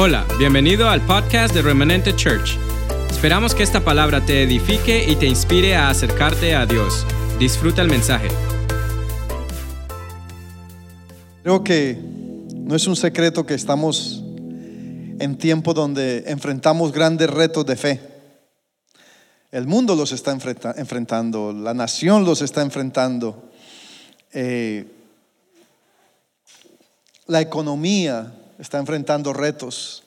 Hola, bienvenido al podcast de Remanente Church. Esperamos que esta palabra te edifique y te inspire a acercarte a Dios. Disfruta el mensaje. Creo que no es un secreto que estamos en tiempo donde enfrentamos grandes retos de fe. El mundo los está enfrentando, la nación los está enfrentando, eh, la economía está enfrentando retos,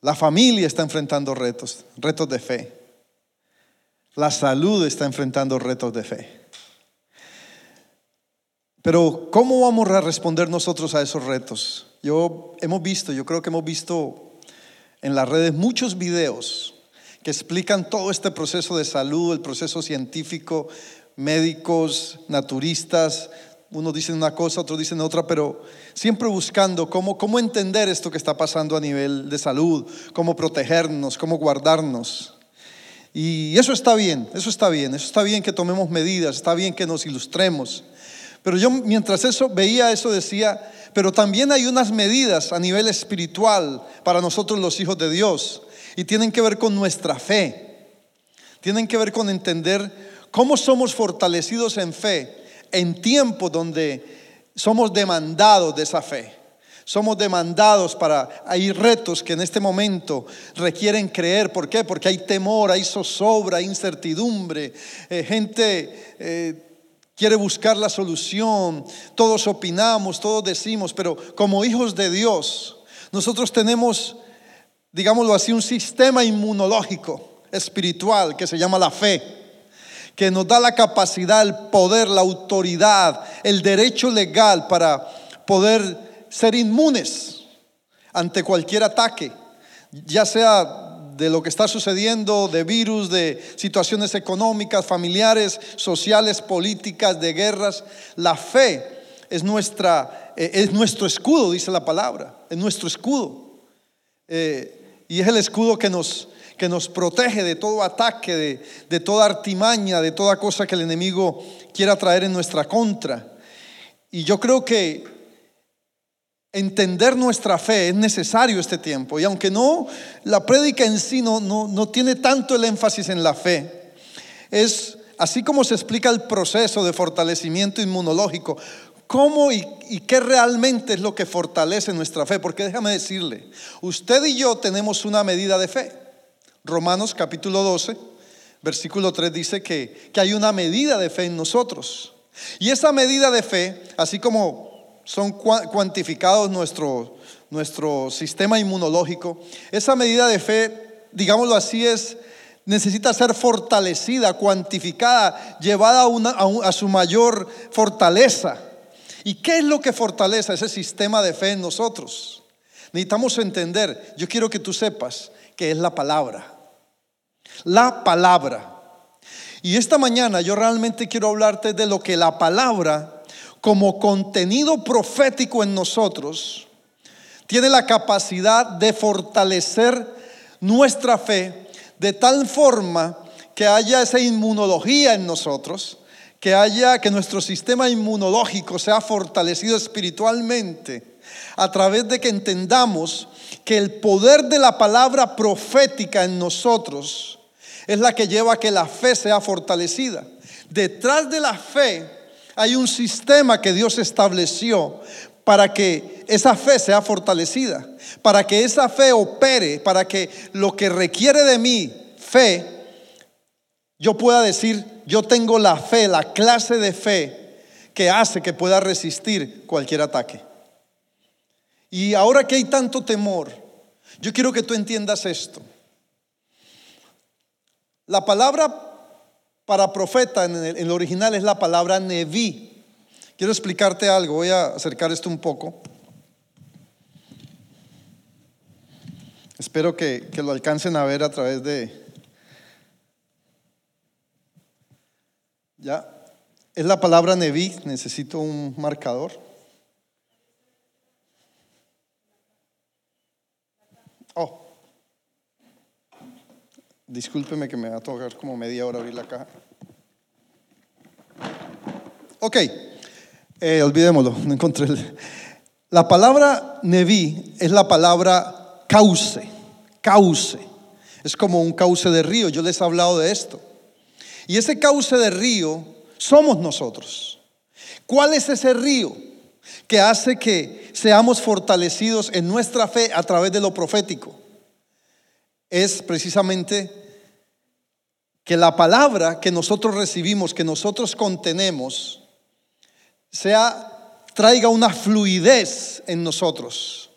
la familia está enfrentando retos, retos de fe, la salud está enfrentando retos de fe. Pero ¿cómo vamos a responder nosotros a esos retos? Yo hemos visto, yo creo que hemos visto en las redes muchos videos que explican todo este proceso de salud, el proceso científico, médicos, naturistas, unos dicen una cosa, otros dicen otra, pero siempre buscando cómo, cómo entender esto que está pasando a nivel de salud, cómo protegernos, cómo guardarnos. Y eso está bien, eso está bien, eso está bien que tomemos medidas, está bien que nos ilustremos. Pero yo mientras eso veía eso decía, pero también hay unas medidas a nivel espiritual para nosotros los hijos de Dios y tienen que ver con nuestra fe. Tienen que ver con entender cómo somos fortalecidos en fe en tiempos donde somos demandados de esa fe. Somos demandados para, hay retos que en este momento requieren creer. ¿Por qué? Porque hay temor, hay zozobra, hay incertidumbre. Eh, gente eh, quiere buscar la solución. Todos opinamos, todos decimos, pero como hijos de Dios, nosotros tenemos, digámoslo así, un sistema inmunológico espiritual que se llama la fe que nos da la capacidad, el poder, la autoridad, el derecho legal para poder ser inmunes ante cualquier ataque, ya sea de lo que está sucediendo, de virus, de situaciones económicas, familiares, sociales, políticas, de guerras. La fe es, nuestra, eh, es nuestro escudo, dice la palabra, es nuestro escudo. Eh, y es el escudo que nos, que nos protege de todo ataque, de, de toda artimaña, de toda cosa que el enemigo quiera traer en nuestra contra. Y yo creo que entender nuestra fe es necesario este tiempo. Y aunque no, la prédica en sí no, no, no, tiene tanto el énfasis en la fe, es así como se explica el proceso de fortalecimiento inmunológico, cómo y, y qué realmente es lo que fortalece nuestra fe. Porque déjame decirle, usted y yo tenemos una medida de fe. Romanos capítulo 12, versículo 3 dice que, que hay una medida de fe en nosotros. Y esa medida de fe, así como son cuantificados nuestro, nuestro sistema inmunológico, esa medida de fe, digámoslo así, es necesita ser fortalecida, cuantificada, llevada a, una, a, su mayor fortaleza. ¿Y qué es lo que fortalece ese sistema de fe en nosotros? Necesitamos entender, yo quiero que tú sepas que es la palabra la palabra. Y esta mañana yo realmente quiero hablarte de lo que la palabra, como contenido profético en nosotros, tiene la capacidad de fortalecer nuestra fe de tal forma que haya esa inmunología en nosotros, que haya que nuestro sistema inmunológico sea fortalecido espiritualmente a través de que entendamos que el poder de la palabra profética en nosotros es la que lleva a que la fe sea fortalecida. Detrás de la fe hay un sistema que Dios estableció para que esa fe sea fortalecida, para que esa fe opere, para que lo que requiere de mí, fe, yo pueda decir, yo tengo la fe, la clase de fe que hace que pueda resistir cualquier ataque. Y ahora que hay tanto temor, yo quiero que tú entiendas esto. La palabra para profeta en el, original es la palabra neví. Quiero explicarte algo, voy a acercar esto un poco. Espero que, que lo alcancen a ver a través de... Ya, es la palabra neví, necesito un marcador. Oh, Discúlpeme que me va a tocar como media hora abrir la caja. Ok, eh, olvidémoslo, no encontré el... La palabra Neví es la palabra cauce, cauce. Es como un cauce de río, yo les he hablado de esto. Y ese cauce de río somos nosotros. ¿Cuál es ese río que hace que seamos fortalecidos en nuestra fe a través de lo profético? Es precisamente que la palabra que nosotros recibimos, que nosotros contenemos, sea traiga una fluidez en nosotros.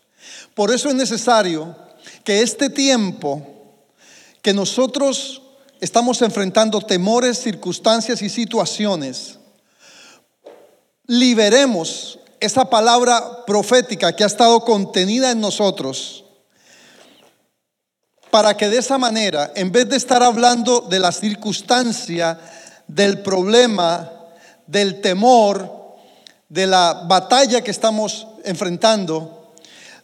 Por eso es necesario que este tiempo que nosotros estamos enfrentando temores, circunstancias y situaciones, liberemos esa palabra profética que ha estado contenida en nosotros para que de esa manera, en vez de estar hablando de la circunstancia, del problema, del temor, de la batalla que estamos enfrentando,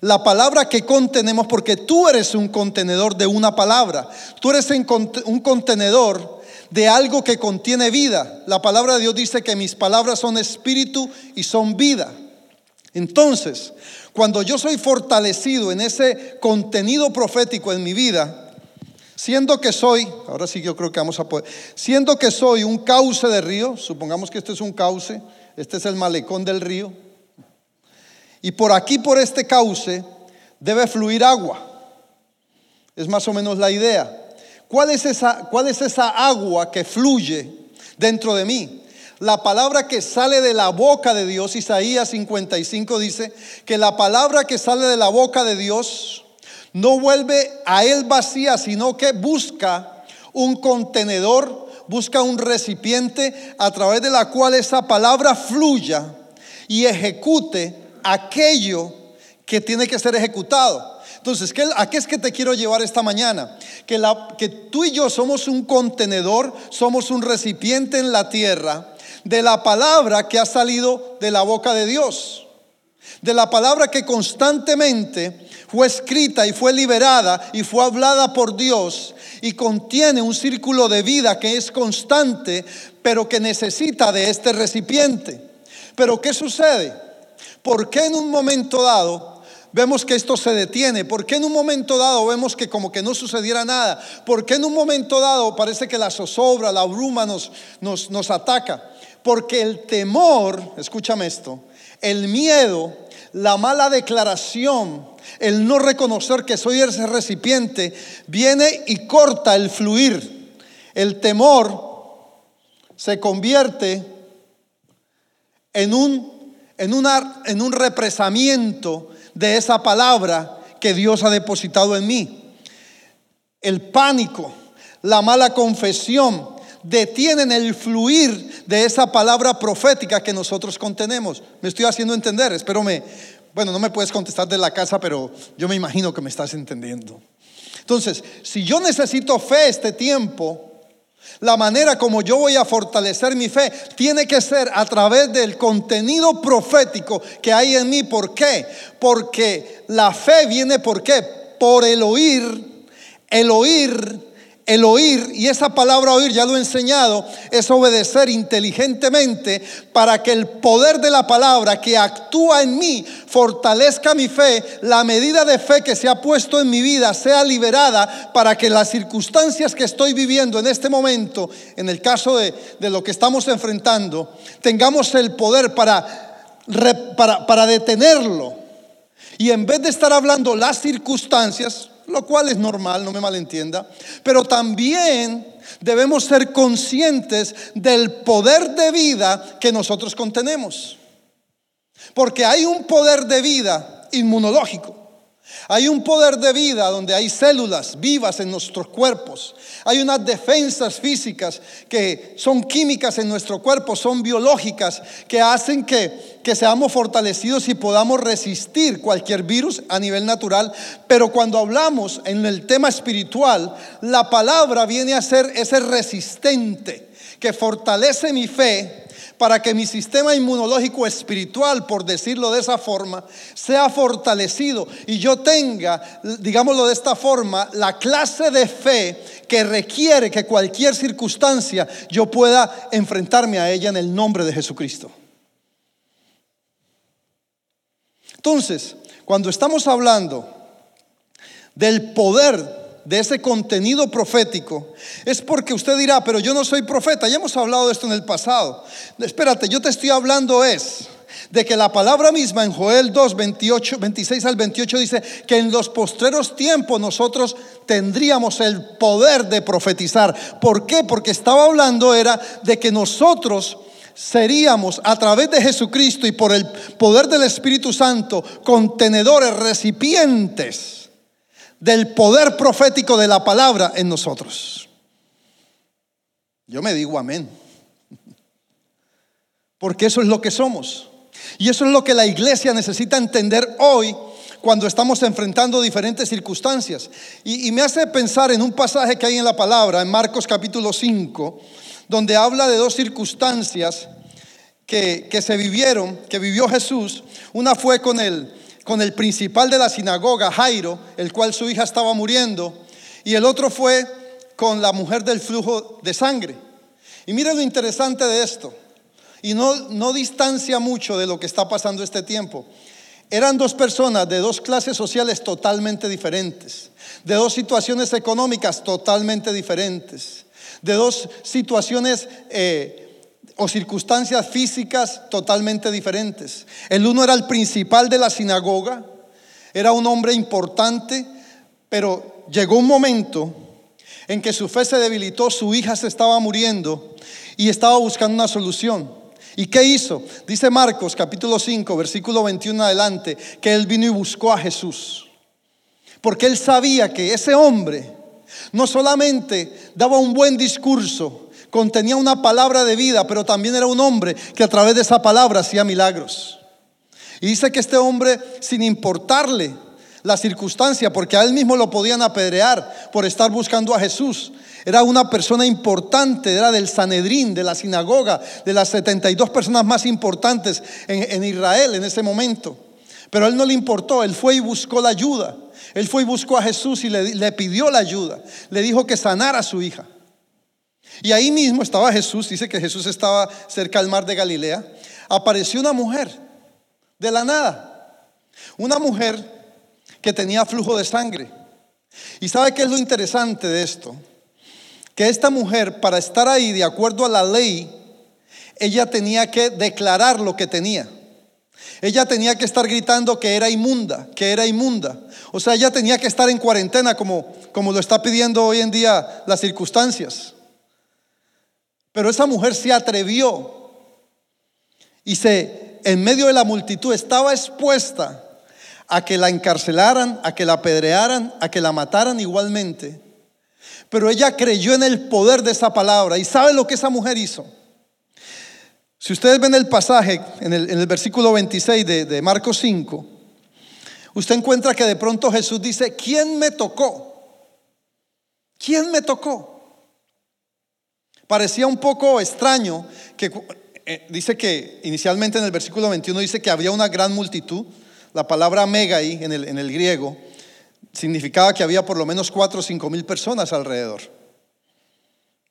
la palabra que contenemos, porque tú eres un contenedor de una palabra, tú eres un contenedor de algo que contiene vida. La palabra de Dios dice que mis palabras son espíritu y son vida. Entonces, cuando yo soy fortalecido en ese contenido profético en mi vida, siendo que soy, ahora sí yo creo que vamos a poder, siendo que soy un cauce de río, supongamos que este es un cauce, este es el malecón del río, y por aquí, por este cauce, debe fluir agua. Es más o menos la idea. ¿Cuál es esa, cuál es esa agua que fluye dentro de mí? La palabra que sale de la boca de Dios, Isaías 55 dice que la palabra que sale de la boca de Dios no vuelve a él vacía, sino que busca un contenedor, busca un recipiente a través de la cual esa palabra fluya y ejecute aquello que tiene que ser ejecutado. Entonces, ¿a qué es que te quiero llevar esta mañana? Que, la, que tú y yo somos un contenedor, somos un recipiente en la tierra de la palabra que ha salido de la boca de Dios, de la palabra que constantemente fue escrita y fue liberada y fue hablada por Dios y contiene un círculo de vida que es constante, pero que necesita de este recipiente. Pero ¿qué sucede? ¿Por qué en un momento dado vemos que esto se detiene? ¿Por qué en un momento dado vemos que como que no sucediera nada? ¿Por qué en un momento dado parece que la zozobra, la bruma nos, nos, nos ataca? Porque el temor, escúchame esto, el miedo, la mala declaración, el no reconocer que soy ese recipiente, viene y corta el fluir. El temor se convierte en un, en, en un represamiento de esa palabra que Dios ha depositado en mí. El pánico, la mala confesión, detienen el fluir de esa palabra profética que nosotros contenemos. Me estoy haciendo entender, espero me, bueno, no me puedes contestar de la casa, pero yo me imagino que me estás entendiendo. Entonces, si yo necesito fe este tiempo, la manera como yo voy a fortalecer mi fe tiene que ser a través del contenido profético que hay en mí. ¿Por qué? Porque la fe viene por qué? Por el oír, el oír el oír, y esa palabra oír ya lo he enseñado, es obedecer inteligentemente para que el poder de la palabra que actúa en mí fortalezca mi fe, la medida de fe que se ha puesto en mi vida sea liberada para que las circunstancias que estoy viviendo en este momento, en el caso de, lo que estamos enfrentando, tengamos el poder para, para, para detenerlo. Y en vez de estar hablando las circunstancias, lo cual es normal, no me malentienda, pero también debemos ser conscientes del poder de vida que nosotros contenemos. Porque hay un poder de vida inmunológico. Hay un poder de vida donde hay células vivas en nuestros cuerpos. Hay unas defensas físicas que son químicas en nuestro cuerpo, son biológicas, que hacen que, que seamos fortalecidos y podamos resistir cualquier virus a nivel natural. Pero cuando hablamos en el tema espiritual, la palabra viene a ser ese resistente que fortalece mi fe para que mi sistema inmunológico espiritual, por decirlo de esa forma, sea fortalecido y yo tenga, digámoslo de esta forma, la clase de fe que requiere que cualquier circunstancia yo pueda enfrentarme a ella en el nombre de Jesucristo. Entonces, cuando estamos hablando del poder de ese contenido profético, es porque usted dirá, pero yo no soy profeta, ya hemos hablado de esto en el pasado. Espérate, yo te estoy hablando es de que la palabra misma en Joel 2, 28, 26 al 28 dice que en los postreros tiempos nosotros tendríamos el poder de profetizar. ¿Por qué? Porque estaba hablando era de que nosotros seríamos a través de Jesucristo y por el poder del Espíritu Santo contenedores, recipientes del poder profético de la palabra en nosotros. Yo me digo amén. Porque eso es lo que somos. Y eso es lo que la iglesia necesita entender hoy cuando estamos enfrentando diferentes circunstancias. Y, me hace pensar en un pasaje que hay en la palabra, en Marcos capítulo 5, donde habla de dos circunstancias que, que se vivieron, que vivió Jesús. Una fue con el, con el principal de la sinagoga, Jairo, el cual su hija estaba muriendo. Y el otro fue con la mujer del flujo de sangre. Y miren lo interesante de esto y no, no distancia mucho de lo que está pasando este tiempo. Eran dos personas de dos clases sociales totalmente diferentes, de dos situaciones económicas totalmente diferentes, de dos situaciones eh, o circunstancias físicas totalmente diferentes. El uno era el principal de la sinagoga, era un hombre importante, pero llegó un momento en que su fe se debilitó, su hija se estaba muriendo y estaba buscando una solución. ¿Y qué hizo? Dice Marcos capítulo 5, versículo 21 adelante, que él vino y buscó a Jesús. Porque él sabía que ese hombre no solamente daba un buen discurso, contenía una palabra de vida, pero también era un hombre que a través de esa palabra hacía milagros. Y dice que este hombre, sin importarle la circunstancia, porque a él mismo lo podían apedrear por estar buscando a Jesús, era una persona importante, era del Sanedrín, de la sinagoga, de las 72 personas más importantes en, Israel en ese momento. Pero a él no le importó, él fue y buscó la ayuda. Él fue y buscó a Jesús y le, le pidió la ayuda. Le dijo que sanara a su hija. Y ahí mismo estaba Jesús, dice que Jesús estaba cerca del mar de Galilea. Apareció una mujer, de la nada. Una mujer que tenía flujo de sangre. ¿Y sabe qué es lo interesante de esto? que esta mujer, para estar ahí de acuerdo a la ley, ella tenía que declarar lo que tenía. Ella tenía que estar gritando que era inmunda, que era inmunda. O sea, ella tenía que estar en cuarentena como, como lo está pidiendo hoy en día las circunstancias. Pero esa mujer se atrevió y se, en medio de la multitud, estaba expuesta a que la encarcelaran, a que la apedrearan, a que la mataran igualmente. Pero ella creyó en el poder de esa palabra. ¿Y sabe lo que esa mujer hizo? Si ustedes ven el pasaje en el, versículo 26 de, de Marcos 5, usted encuentra que de pronto Jesús dice, ¿quién me tocó? ¿Quién me tocó? Parecía un poco extraño que eh, dice que inicialmente en el versículo 21 dice que había una gran multitud, la palabra mega en el, en el griego, significaba que había por lo menos cuatro o cinco mil personas alrededor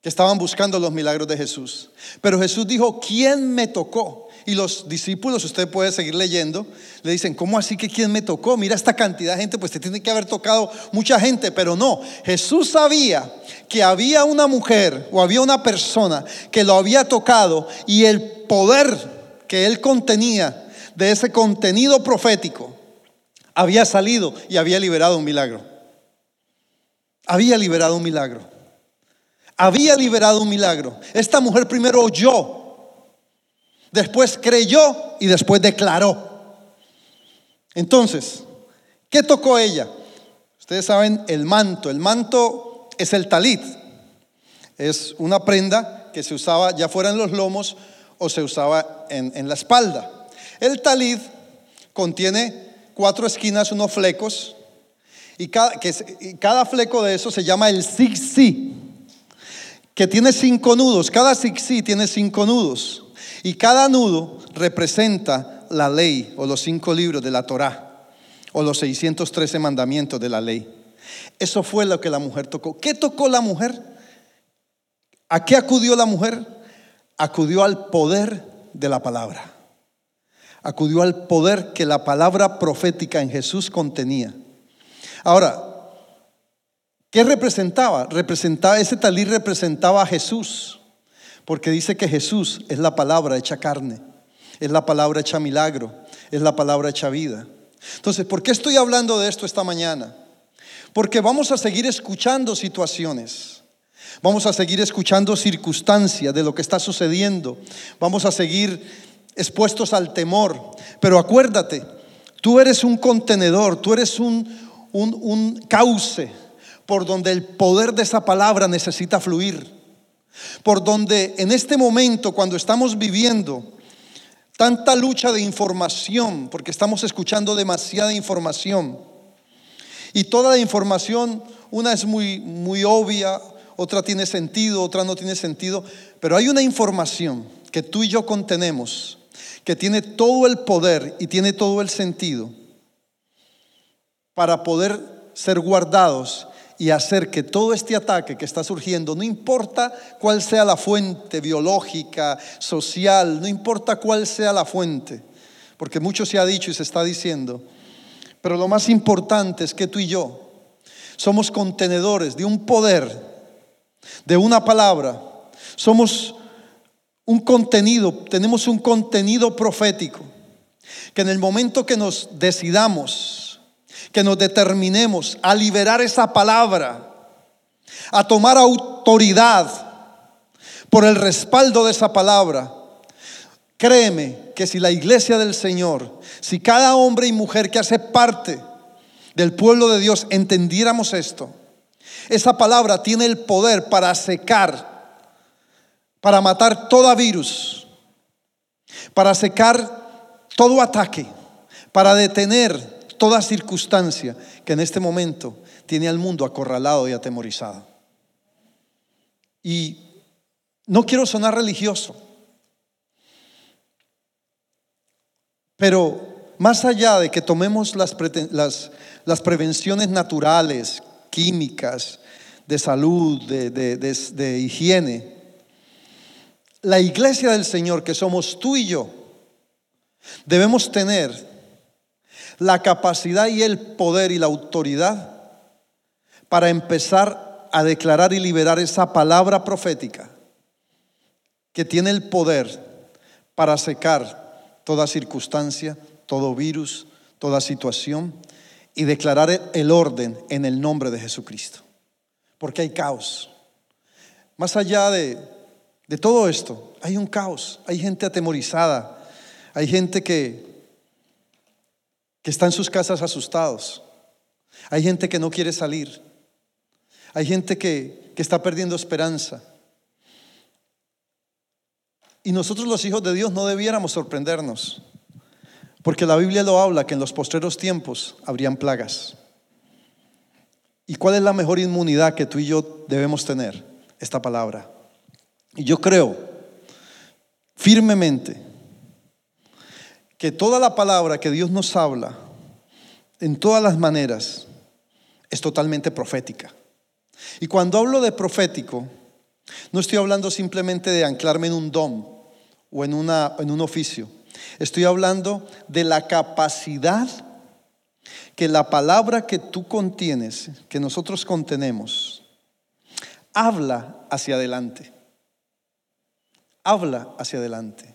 que estaban buscando los milagros de Jesús. Pero Jesús dijo, ¿quién me tocó? Y los discípulos, usted puede seguir leyendo, le dicen, ¿cómo así que quién me tocó? Mira esta cantidad de gente, pues te tiene que haber tocado mucha gente, pero no, Jesús sabía que había una mujer o había una persona que lo había tocado y el poder que él contenía de ese contenido profético había salido y había liberado un milagro. Había liberado un milagro. Había liberado un milagro. Esta mujer primero oyó, después creyó y después declaró. Entonces, ¿qué tocó ella? Ustedes saben el manto. El manto es el talit. Es una prenda que se usaba ya fuera en los lomos o se usaba en, la espalda. El talit contiene cuatro esquinas, unos flecos, y cada, que, cada fleco de eso se llama el zigzag, que tiene cinco nudos. Cada zigzag tiene cinco nudos, y cada nudo representa la ley o los cinco libros de la Torá o los 613 mandamientos de la ley. Eso fue lo que la mujer tocó. ¿Qué tocó la mujer? ¿A qué acudió la mujer? Acudió al poder de la palabra acudió al poder que la palabra profética en Jesús contenía. Ahora, ¿qué representaba? Representaba ese talir representaba a Jesús, porque dice que Jesús es la palabra hecha carne, es la palabra hecha milagro, es la palabra hecha vida. Entonces, ¿por qué estoy hablando de esto esta mañana? Porque vamos a seguir escuchando situaciones. Vamos a seguir escuchando circunstancias de lo que está sucediendo. Vamos a seguir expuestos al temor. Pero acuérdate, tú eres un contenedor, tú eres un, un, cauce por donde el poder de esa palabra necesita fluir. Por donde en este momento, cuando estamos viviendo tanta lucha de información, porque estamos escuchando demasiada información, y toda la información, una es muy, muy obvia, otra tiene sentido, otra no tiene sentido, pero hay una información que tú y yo contenemos que tiene todo el poder y tiene todo el sentido para poder ser guardados y hacer que todo este ataque que está surgiendo, no importa cuál sea la fuente biológica, social, no importa cuál sea la fuente, porque mucho se ha dicho y se está diciendo, pero lo más importante es que tú y yo somos contenedores de un poder, de una palabra, somos un contenido, tenemos un contenido profético, que en el momento que nos decidamos, que nos determinemos a liberar esa palabra, a tomar autoridad por el respaldo de esa palabra, créeme que si la iglesia del Señor, si cada hombre y mujer que hace parte del pueblo de Dios entendiéramos esto, esa palabra tiene el poder para secar para matar todo virus, para secar todo ataque, para detener toda circunstancia que en este momento tiene al mundo acorralado y atemorizado. Y no quiero sonar religioso, pero más allá de que tomemos las, las, prevenciones naturales, químicas, de salud, de, de higiene, la iglesia del Señor, que somos tú y yo, debemos tener la capacidad y el poder y la autoridad para empezar a declarar y liberar esa palabra profética que tiene el poder para secar toda circunstancia, todo virus, toda situación y declarar el orden en el nombre de Jesucristo. Porque hay caos. Más allá de de todo esto hay un caos, hay gente atemorizada, hay gente que, que está en sus casas asustados, hay gente que no quiere salir, hay gente que, que está perdiendo esperanza. Y nosotros los hijos de Dios no debiéramos sorprendernos, porque la Biblia lo habla que en los postreros tiempos habrían plagas. ¿Y cuál es la mejor inmunidad que tú y yo debemos tener? Esta palabra. Y yo creo firmemente que toda la palabra que Dios nos habla, en todas las maneras, es totalmente profética. Y cuando hablo de profético, no estoy hablando simplemente de anclarme en un don o en, una, en un oficio. Estoy hablando de la capacidad que la palabra que tú contienes, que nosotros contenemos, habla hacia adelante habla hacia adelante,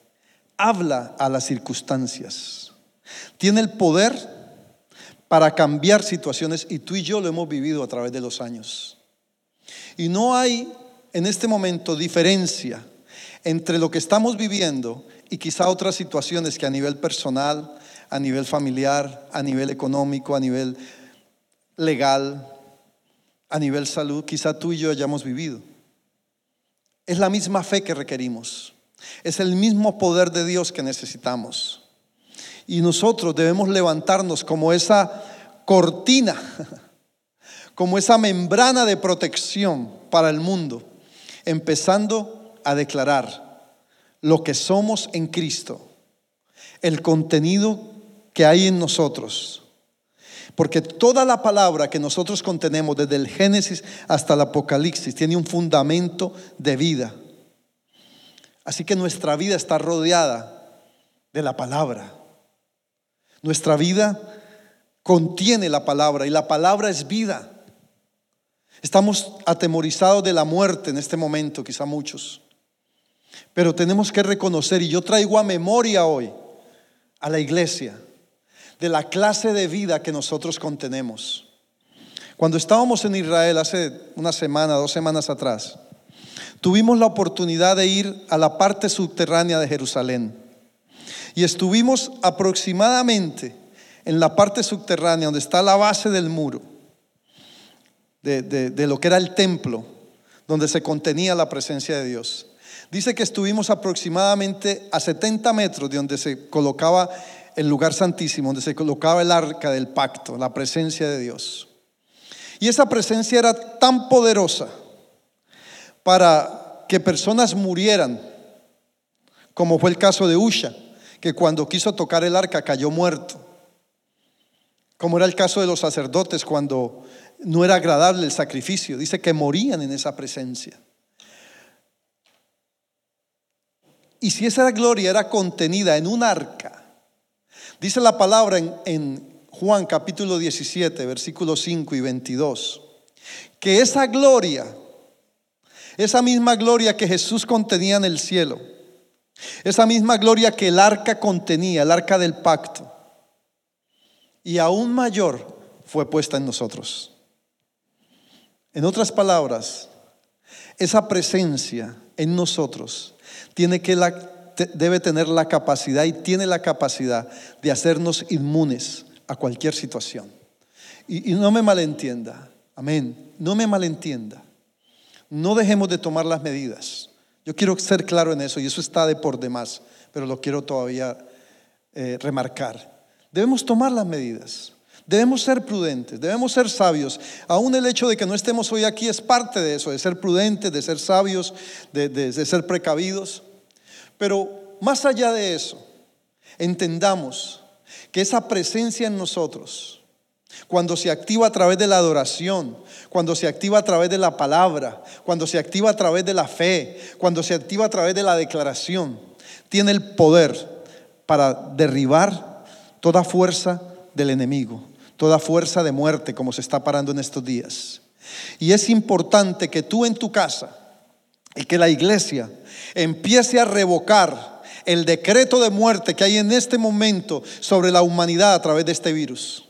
habla a las circunstancias. Tiene el poder para cambiar situaciones y tú y yo lo hemos vivido a través de los años. Y no hay en este momento diferencia entre lo que estamos viviendo y quizá otras situaciones que a nivel personal, a nivel familiar, a nivel económico, a nivel legal, a nivel salud, quizá tú y yo hayamos vivido. Es la misma fe que requerimos. Es el mismo poder de Dios que necesitamos. Y nosotros debemos levantarnos como esa cortina, como esa membrana de protección para el mundo, empezando a declarar lo que somos en Cristo, el contenido que hay en nosotros, porque toda la palabra que nosotros contenemos, desde el Génesis hasta el Apocalipsis, tiene un fundamento de vida. Así que nuestra vida está rodeada de la palabra. Nuestra vida contiene la palabra y la palabra es vida. Estamos atemorizados de la muerte en este momento, quizá muchos. Pero tenemos que reconocer, y yo traigo a memoria hoy a la iglesia, de la clase de vida que nosotros contenemos. Cuando estábamos en Israel hace una semana, dos semanas atrás, tuvimos la oportunidad de ir a la parte subterránea de Jerusalén. Y estuvimos aproximadamente en la parte subterránea, donde está la base del muro, de, de lo que era el templo, donde se contenía la presencia de Dios. Dice que estuvimos aproximadamente a 70 metros de donde se colocaba el lugar santísimo, donde se colocaba el arca del pacto, la presencia de Dios. Y esa presencia era tan poderosa para que personas murieran, como fue el caso de Usha, que cuando quiso tocar el arca cayó muerto, como era el caso de los sacerdotes cuando no era agradable el sacrificio, dice que morían en esa presencia. Y si esa gloria era contenida en un arca, dice la palabra en, Juan capítulo 17, versículos 5 y 22, que esa gloria, esa misma gloria que Jesús contenía en el cielo, esa misma gloria que el arca contenía, el arca del pacto, y aún mayor fue puesta en nosotros. En otras palabras, esa presencia en nosotros tiene que la, debe tener la capacidad y tiene la capacidad de hacernos inmunes a cualquier situación. Y, y no me malentienda, amén, no me malentienda. No dejemos de tomar las medidas. Yo quiero ser claro en eso y eso está de por demás, pero lo quiero todavía eh, remarcar. Debemos tomar las medidas. Debemos ser prudentes, debemos ser sabios. Aún el hecho de que no estemos hoy aquí es parte de eso, de ser prudentes, de ser sabios, de ser precavidos. Pero más allá de eso, entendamos que esa presencia en nosotros, cuando se activa a través de la adoración, cuando se activa a través de la palabra, cuando se activa a través de la fe, cuando se activa a través de la declaración, tiene el poder para derribar toda fuerza del enemigo, toda fuerza de muerte como se está parando en estos días. Y es importante que tú en tu casa y que la iglesia empiece a revocar el decreto de muerte que hay en este momento sobre la humanidad a través de este virus.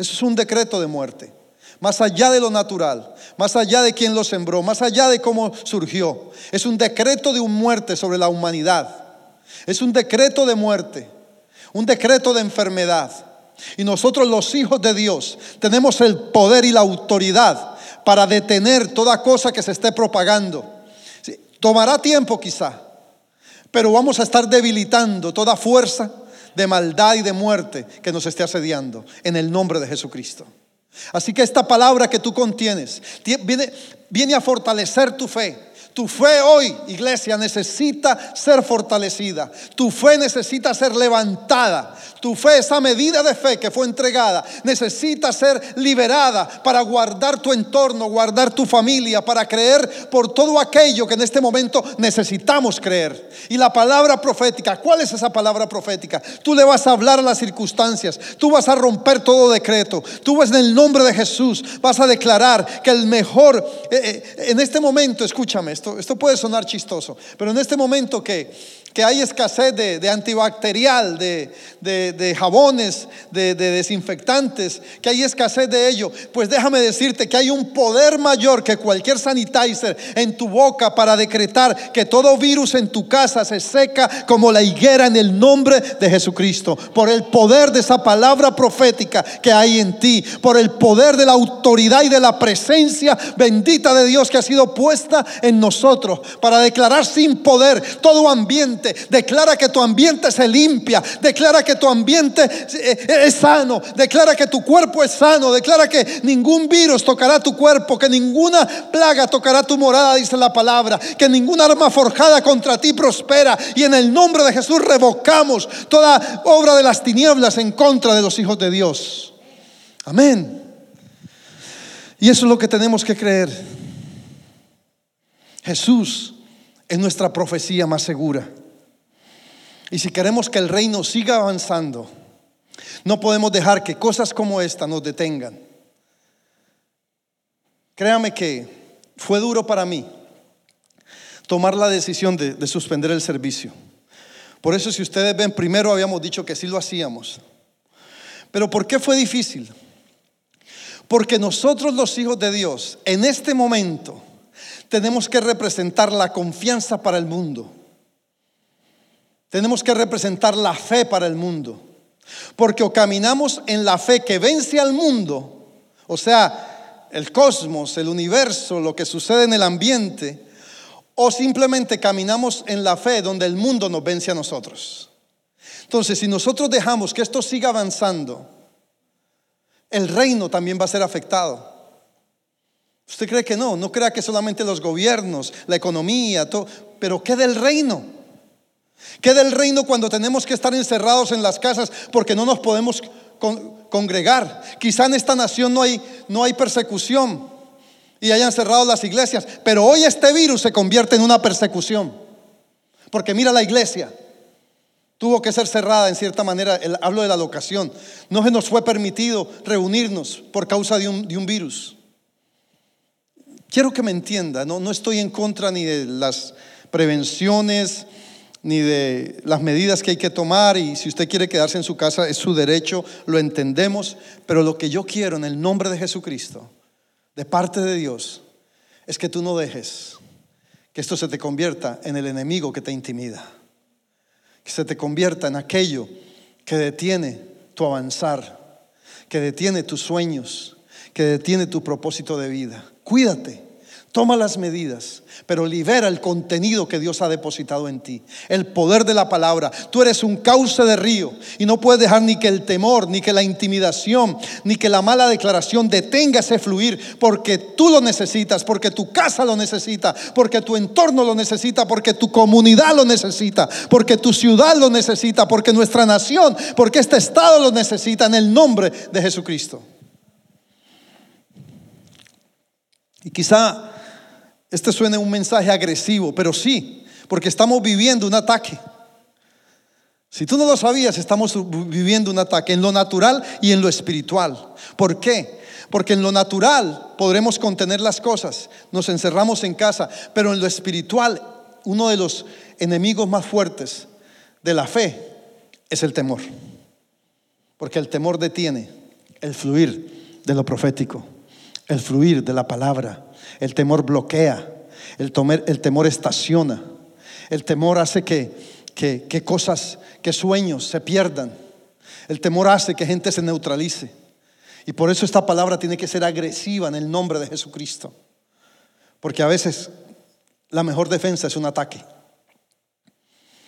Eso es un decreto de muerte. Más allá de lo natural, más allá de quién lo sembró, más allá de cómo surgió. Es un decreto de muerte sobre la humanidad. Es un decreto de muerte, un decreto de enfermedad. Y nosotros los hijos de Dios tenemos el poder y la autoridad para detener toda cosa que se esté propagando Tomará tiempo quizá, pero vamos a estar debilitando toda fuerza de maldad y de muerte que nos esté asediando en el nombre de Jesucristo. Así que esta palabra que tú contienes viene, viene a fortalecer tu fe. Tu fe hoy, iglesia, necesita ser fortalecida. Tu fe necesita ser levantada. Tu fe, esa medida de fe que fue entregada, necesita ser liberada para guardar tu entorno, guardar tu familia, para creer por todo aquello que en este momento necesitamos creer. Y la palabra profética, ¿cuál es esa palabra profética? Tú le vas a hablar a las circunstancias, tú vas a romper todo decreto, tú vas en el nombre de Jesús, vas a declarar que el mejor, eh, eh, en este momento, escúchame, esto, esto puede sonar chistoso, pero en este momento que que hay escasez de, antibacterial, de, jabones, de, desinfectantes, que hay escasez de ello, pues déjame decirte que hay un poder mayor que cualquier sanitizer en tu boca para decretar que todo virus en tu casa se seca como la higuera en el nombre de Jesucristo, por el poder de esa palabra profética que hay en ti, por el poder de la autoridad y de la presencia bendita de Dios que ha sido puesta en nosotros, para declarar sin poder todo ambiente Declara que tu ambiente se limpia. Declara que tu ambiente eh, es sano. Declara que tu cuerpo es sano. Declara que ningún virus tocará tu cuerpo. Que ninguna plaga tocará tu morada, dice la palabra. Que ninguna arma forjada contra ti prospera. Y en el nombre de Jesús revocamos toda obra de las tinieblas en contra de los hijos de Dios. Amén. Y eso es lo que tenemos que creer. Jesús es nuestra profecía más segura. Y si queremos que el reino siga avanzando, No podemos dejar que cosas como esta nos detengan. Créame que fue duro para mí tomar la decisión de, de suspender el servicio. Por eso si ustedes ven, primero habíamos dicho que sí lo hacíamos. Pero ¿por qué fue difícil? Porque nosotros los hijos de Dios, en este momento, tenemos que representar la confianza para el mundo. Tenemos que representar la fe para el mundo. Porque o caminamos en la fe que vence al mundo, o sea, el cosmos, el universo, lo que sucede en el ambiente, o simplemente caminamos en la fe donde el mundo nos vence a nosotros. Entonces, si nosotros dejamos que esto siga avanzando, el reino también va a ser afectado. ¿Usted cree que no? No crea que solamente los gobiernos, la economía, todo, pero ¿qué del reino? ¿Qué del reino cuando tenemos que estar encerrados en las casas porque no nos podemos congregar? Quizá en esta nación no hay, no hay persecución y hayan cerrado las iglesias, pero hoy este virus se convierte en una persecución. Porque mira la iglesia, tuvo que ser cerrada en cierta manera, hablo de la locación, no se nos fue permitido reunirnos por causa de un, de un virus. Quiero que me entienda, no, no estoy en contra ni de las prevenciones, ni de las medidas que hay que tomar y si usted quiere quedarse en su casa es su derecho, lo entendemos, pero lo que yo quiero en el nombre de Jesucristo, de parte de Dios, es que tú no dejes que esto se te convierta en el enemigo que te intimida, que se te convierta en aquello que detiene tu avanzar, que detiene tus sueños, que detiene tu propósito de vida. Cuídate, toma las medidas, pero libera el contenido que Dios ha depositado en ti, el poder de la palabra. Tú eres un cauce de río y no puedes dejar ni que el temor, ni que la intimidación, ni que la mala declaración detenga ese fluir, porque tú lo necesitas, porque tu casa lo necesita, porque tu entorno lo necesita, porque tu comunidad lo necesita, porque tu ciudad lo necesita, porque nuestra nación, porque este estado lo necesita en el nombre de Jesucristo. Y quizá este suene un mensaje agresivo, pero sí, porque estamos viviendo un ataque. Si tú no lo sabías, estamos viviendo un ataque en lo natural y en lo espiritual. ¿Por qué? Porque en lo natural podremos contener las cosas, nos encerramos en casa, pero en lo espiritual, uno de los enemigos más fuertes de la fe es el temor. Porque el temor detiene el fluir de lo profético el fluir de la palabra. El temor bloquea, el, el temor estaciona, el temor hace que, que, cosas, que sueños se pierdan. El temor hace que gente se neutralice. Y por eso esta palabra tiene que ser agresiva en el nombre de Jesucristo. Porque a veces la mejor defensa es un ataque.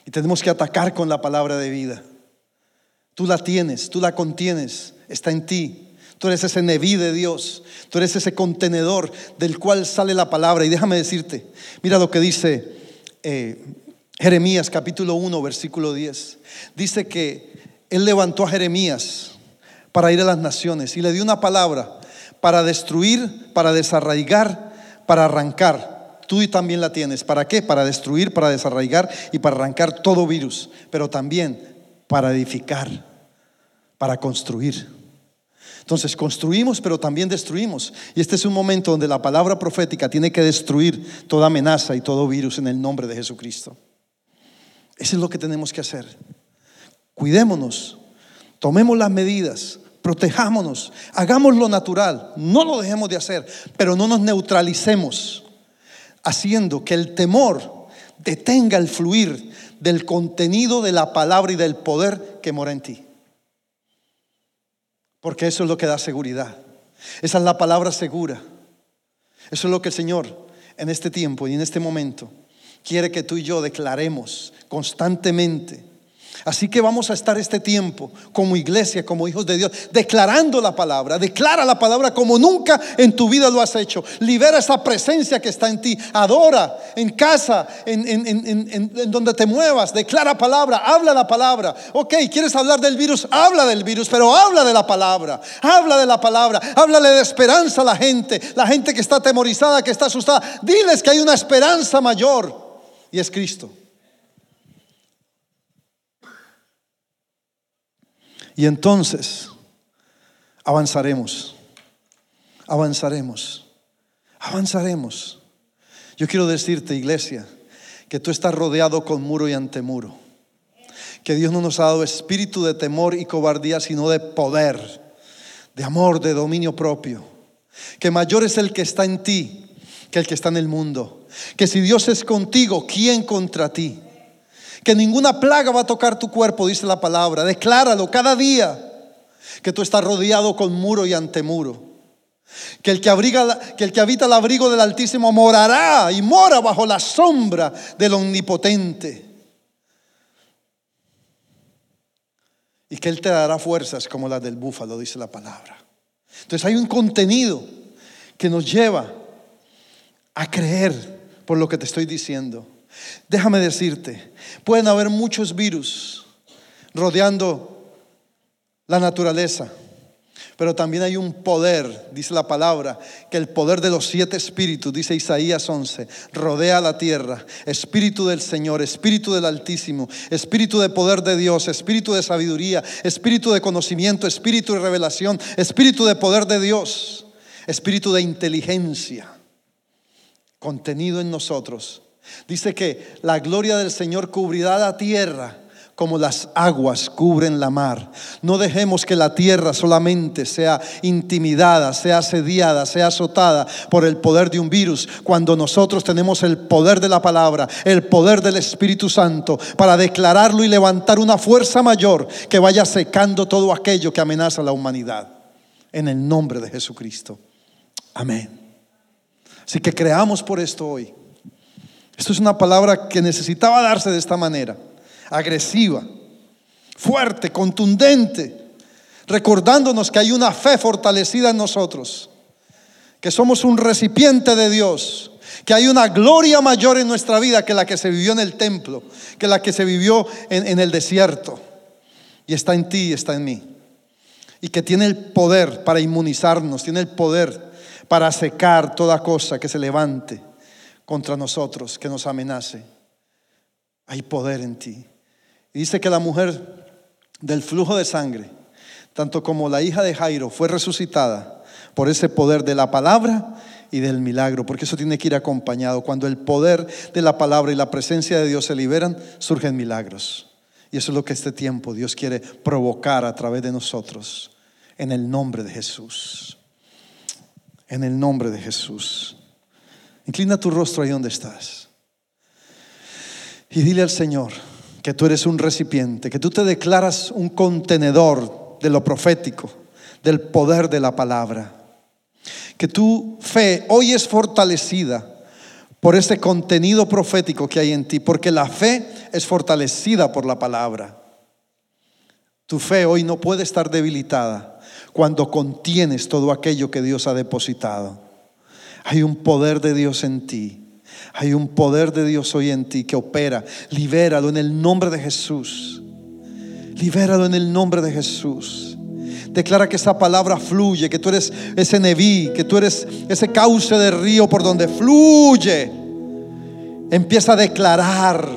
Y tenemos que atacar con la palabra de vida. Tú la tienes, tú la contienes, está en ti. Tú eres ese neví de Dios. Tú eres ese contenedor del cual sale la palabra. Y déjame decirte, mira lo que dice eh, Jeremías capítulo 1, versículo 10. Dice que Él levantó a Jeremías para ir a las naciones y le dio una palabra para destruir, para desarraigar, para arrancar. Tú también la tienes. ¿Para qué? Para destruir, para desarraigar y para arrancar todo virus, pero también para edificar, para construir. Entonces construimos, pero también destruimos. Y este es un momento donde la palabra profética tiene que destruir toda amenaza y todo virus en el nombre de Jesucristo. Eso es lo que tenemos que hacer. Cuidémonos, tomemos las medidas, protejámonos, hagamos lo natural, no lo dejemos de hacer, pero no nos neutralicemos, haciendo que el temor detenga el fluir del contenido de la palabra y del poder que mora en ti. Porque eso es lo que da seguridad. Esa es la palabra segura. Eso es lo que el Señor en este tiempo y en este momento quiere que tú y yo declaremos constantemente Así que vamos a estar este tiempo como iglesia, como hijos de Dios, declarando la palabra. Declara la palabra como nunca en tu vida lo has hecho. Libera esa presencia que está en ti. Adora en casa, en, donde te muevas. Declara palabra, habla la palabra. Ok, ¿quieres hablar del virus? Habla del virus, pero habla de la palabra. Habla de la palabra. Háblale de esperanza a la gente. La gente que está atemorizada, que está asustada. Diles que hay una esperanza mayor y es Cristo. Y entonces avanzaremos, avanzaremos, avanzaremos. Yo quiero decirte, iglesia, que tú estás rodeado con muro y antemuro. Que Dios no nos ha dado espíritu de temor y cobardía, sino de poder, de amor, de dominio propio. Que mayor es el que está en ti que el que está en el mundo. Que si Dios es contigo, ¿quién contra ti? Que ninguna plaga va a tocar tu cuerpo, dice la palabra. Decláralo cada día que tú estás rodeado con muro y antemuro. Que el que, abriga, el que habita el abrigo del Altísimo morará y mora bajo la sombra del Omnipotente. Y que Él te dará fuerzas como las del búfalo, dice la palabra. Entonces hay un contenido que nos lleva a creer por lo que te estoy diciendo. Déjame decirte, pueden haber muchos virus rodeando la naturaleza, pero también hay un poder, dice la palabra, que el poder de los siete espíritus, dice Isaías 11, rodea la tierra. Espíritu del Señor, espíritu del Altísimo, espíritu de poder de Dios, espíritu de sabiduría, espíritu de conocimiento, espíritu de revelación, espíritu de poder de Dios, espíritu de inteligencia contenido en nosotros. Dice que la gloria del Señor cubrirá la tierra como las aguas cubren la mar. No dejemos que la tierra solamente sea intimidada, sea asediada, sea azotada por el poder de un virus, cuando nosotros tenemos el poder de la palabra, el poder del Espíritu Santo, para declararlo y levantar una fuerza mayor que vaya secando todo aquello que amenaza a la humanidad. En el nombre de Jesucristo. Amén. Así que creamos por esto hoy. Esto es una palabra que necesitaba darse de esta manera, agresiva, fuerte, contundente, recordándonos que hay una fe fortalecida en nosotros, que somos un recipiente de Dios, que hay una gloria mayor en nuestra vida que la que se vivió en el templo, que la que se vivió en, en el desierto, y está en ti y está en mí, y que tiene el poder para inmunizarnos, tiene el poder para secar toda cosa que se levante contra nosotros, que nos amenace. Hay poder en ti. Dice que la mujer del flujo de sangre, tanto como la hija de Jairo, fue resucitada por ese poder de la palabra y del milagro, porque eso tiene que ir acompañado. Cuando el poder de la palabra y la presencia de Dios se liberan, surgen milagros. Y eso es lo que este tiempo Dios quiere provocar a través de nosotros, en el nombre de Jesús en el nombre de Jesús. Inclina tu rostro ahí donde estás. Y dile al Señor que tú eres un recipiente, que tú te declaras un contenedor de lo profético, del poder de la palabra. Que tu fe hoy es fortalecida por ese contenido profético que hay en ti, porque la fe es fortalecida por la palabra. Tu fe hoy no puede estar debilitada cuando contienes todo aquello que Dios ha depositado. Hay un poder de Dios en ti. Hay un poder de Dios hoy en ti que opera. Libéralo en el nombre de Jesús. Libéralo en el nombre de Jesús. Declara que esa palabra fluye, que tú eres ese neví, que tú eres ese cauce de río por donde fluye. Empieza a declarar.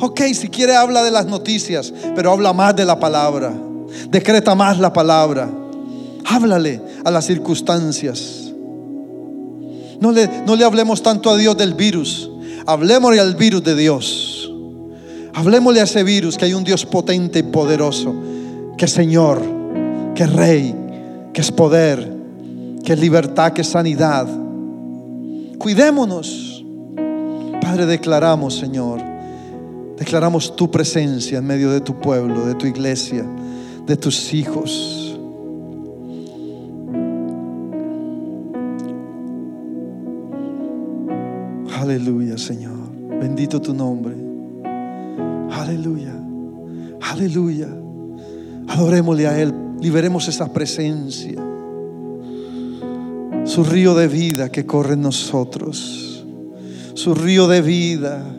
Ok, si quiere habla de las noticias, pero habla más de la palabra. Decreta más la palabra. Háblale a las circunstancias. No le, no le hablemos tanto a Dios del virus. Hablemosle al virus de Dios. Hablemosle a ese virus que hay un Dios potente y poderoso. Que es Señor, que es Rey, que es poder, que es libertad, que es sanidad. Cuidémonos. Padre, declaramos, Señor. Declaramos tu presencia en medio de tu pueblo, de tu iglesia de tus hijos. Aleluya, Señor. Bendito tu nombre. Aleluya. Aleluya. Adorémosle a Él. Liberemos esa presencia. Su río de vida que corre en nosotros. Su río de vida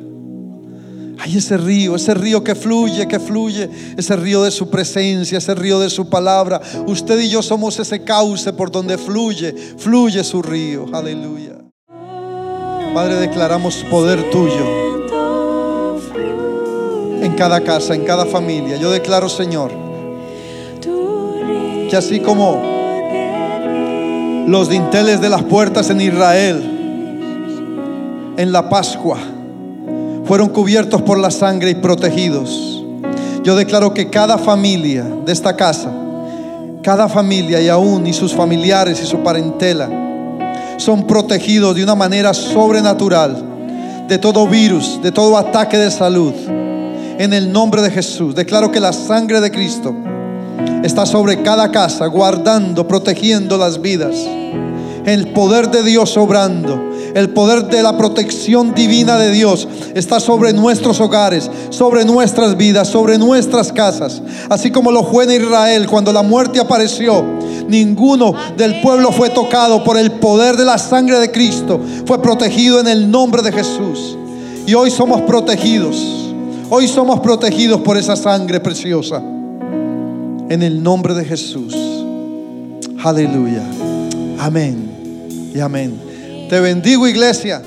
hay ese río, ese río que fluye, que fluye, ese río de su presencia, ese río de su palabra. Usted y yo somos ese cauce por donde fluye, fluye su río. Aleluya. Padre, declaramos poder tuyo en cada casa, en cada familia. Yo declaro, Señor, que así como los dinteles de las puertas en Israel, en la Pascua, fueron cubiertos por la sangre y protegidos. Yo declaro que cada familia de esta casa, cada familia y aún y sus familiares y su parentela son protegidos de una manera sobrenatural de todo virus, de todo ataque de salud. En el nombre de Jesús, declaro que la sangre de Cristo está sobre cada casa, guardando, protegiendo las vidas. El poder de Dios obrando, el poder de la protección divina de Dios está sobre nuestros hogares, sobre nuestras vidas, sobre nuestras casas. Así como lo fue en Israel cuando la muerte apareció, ninguno del pueblo fue tocado por el poder de la sangre de Cristo, fue protegido en el nombre de Jesús. Y hoy somos protegidos, hoy somos protegidos por esa sangre preciosa en el nombre de Jesús. Aleluya. Amén. Y amén. Te bendigo iglesia.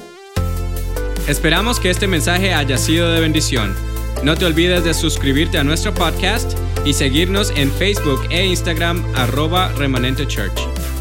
Esperamos que este mensaje haya sido de bendición. No te olvides de suscribirte a nuestro podcast y seguirnos en Facebook e Instagram arroba remanente church.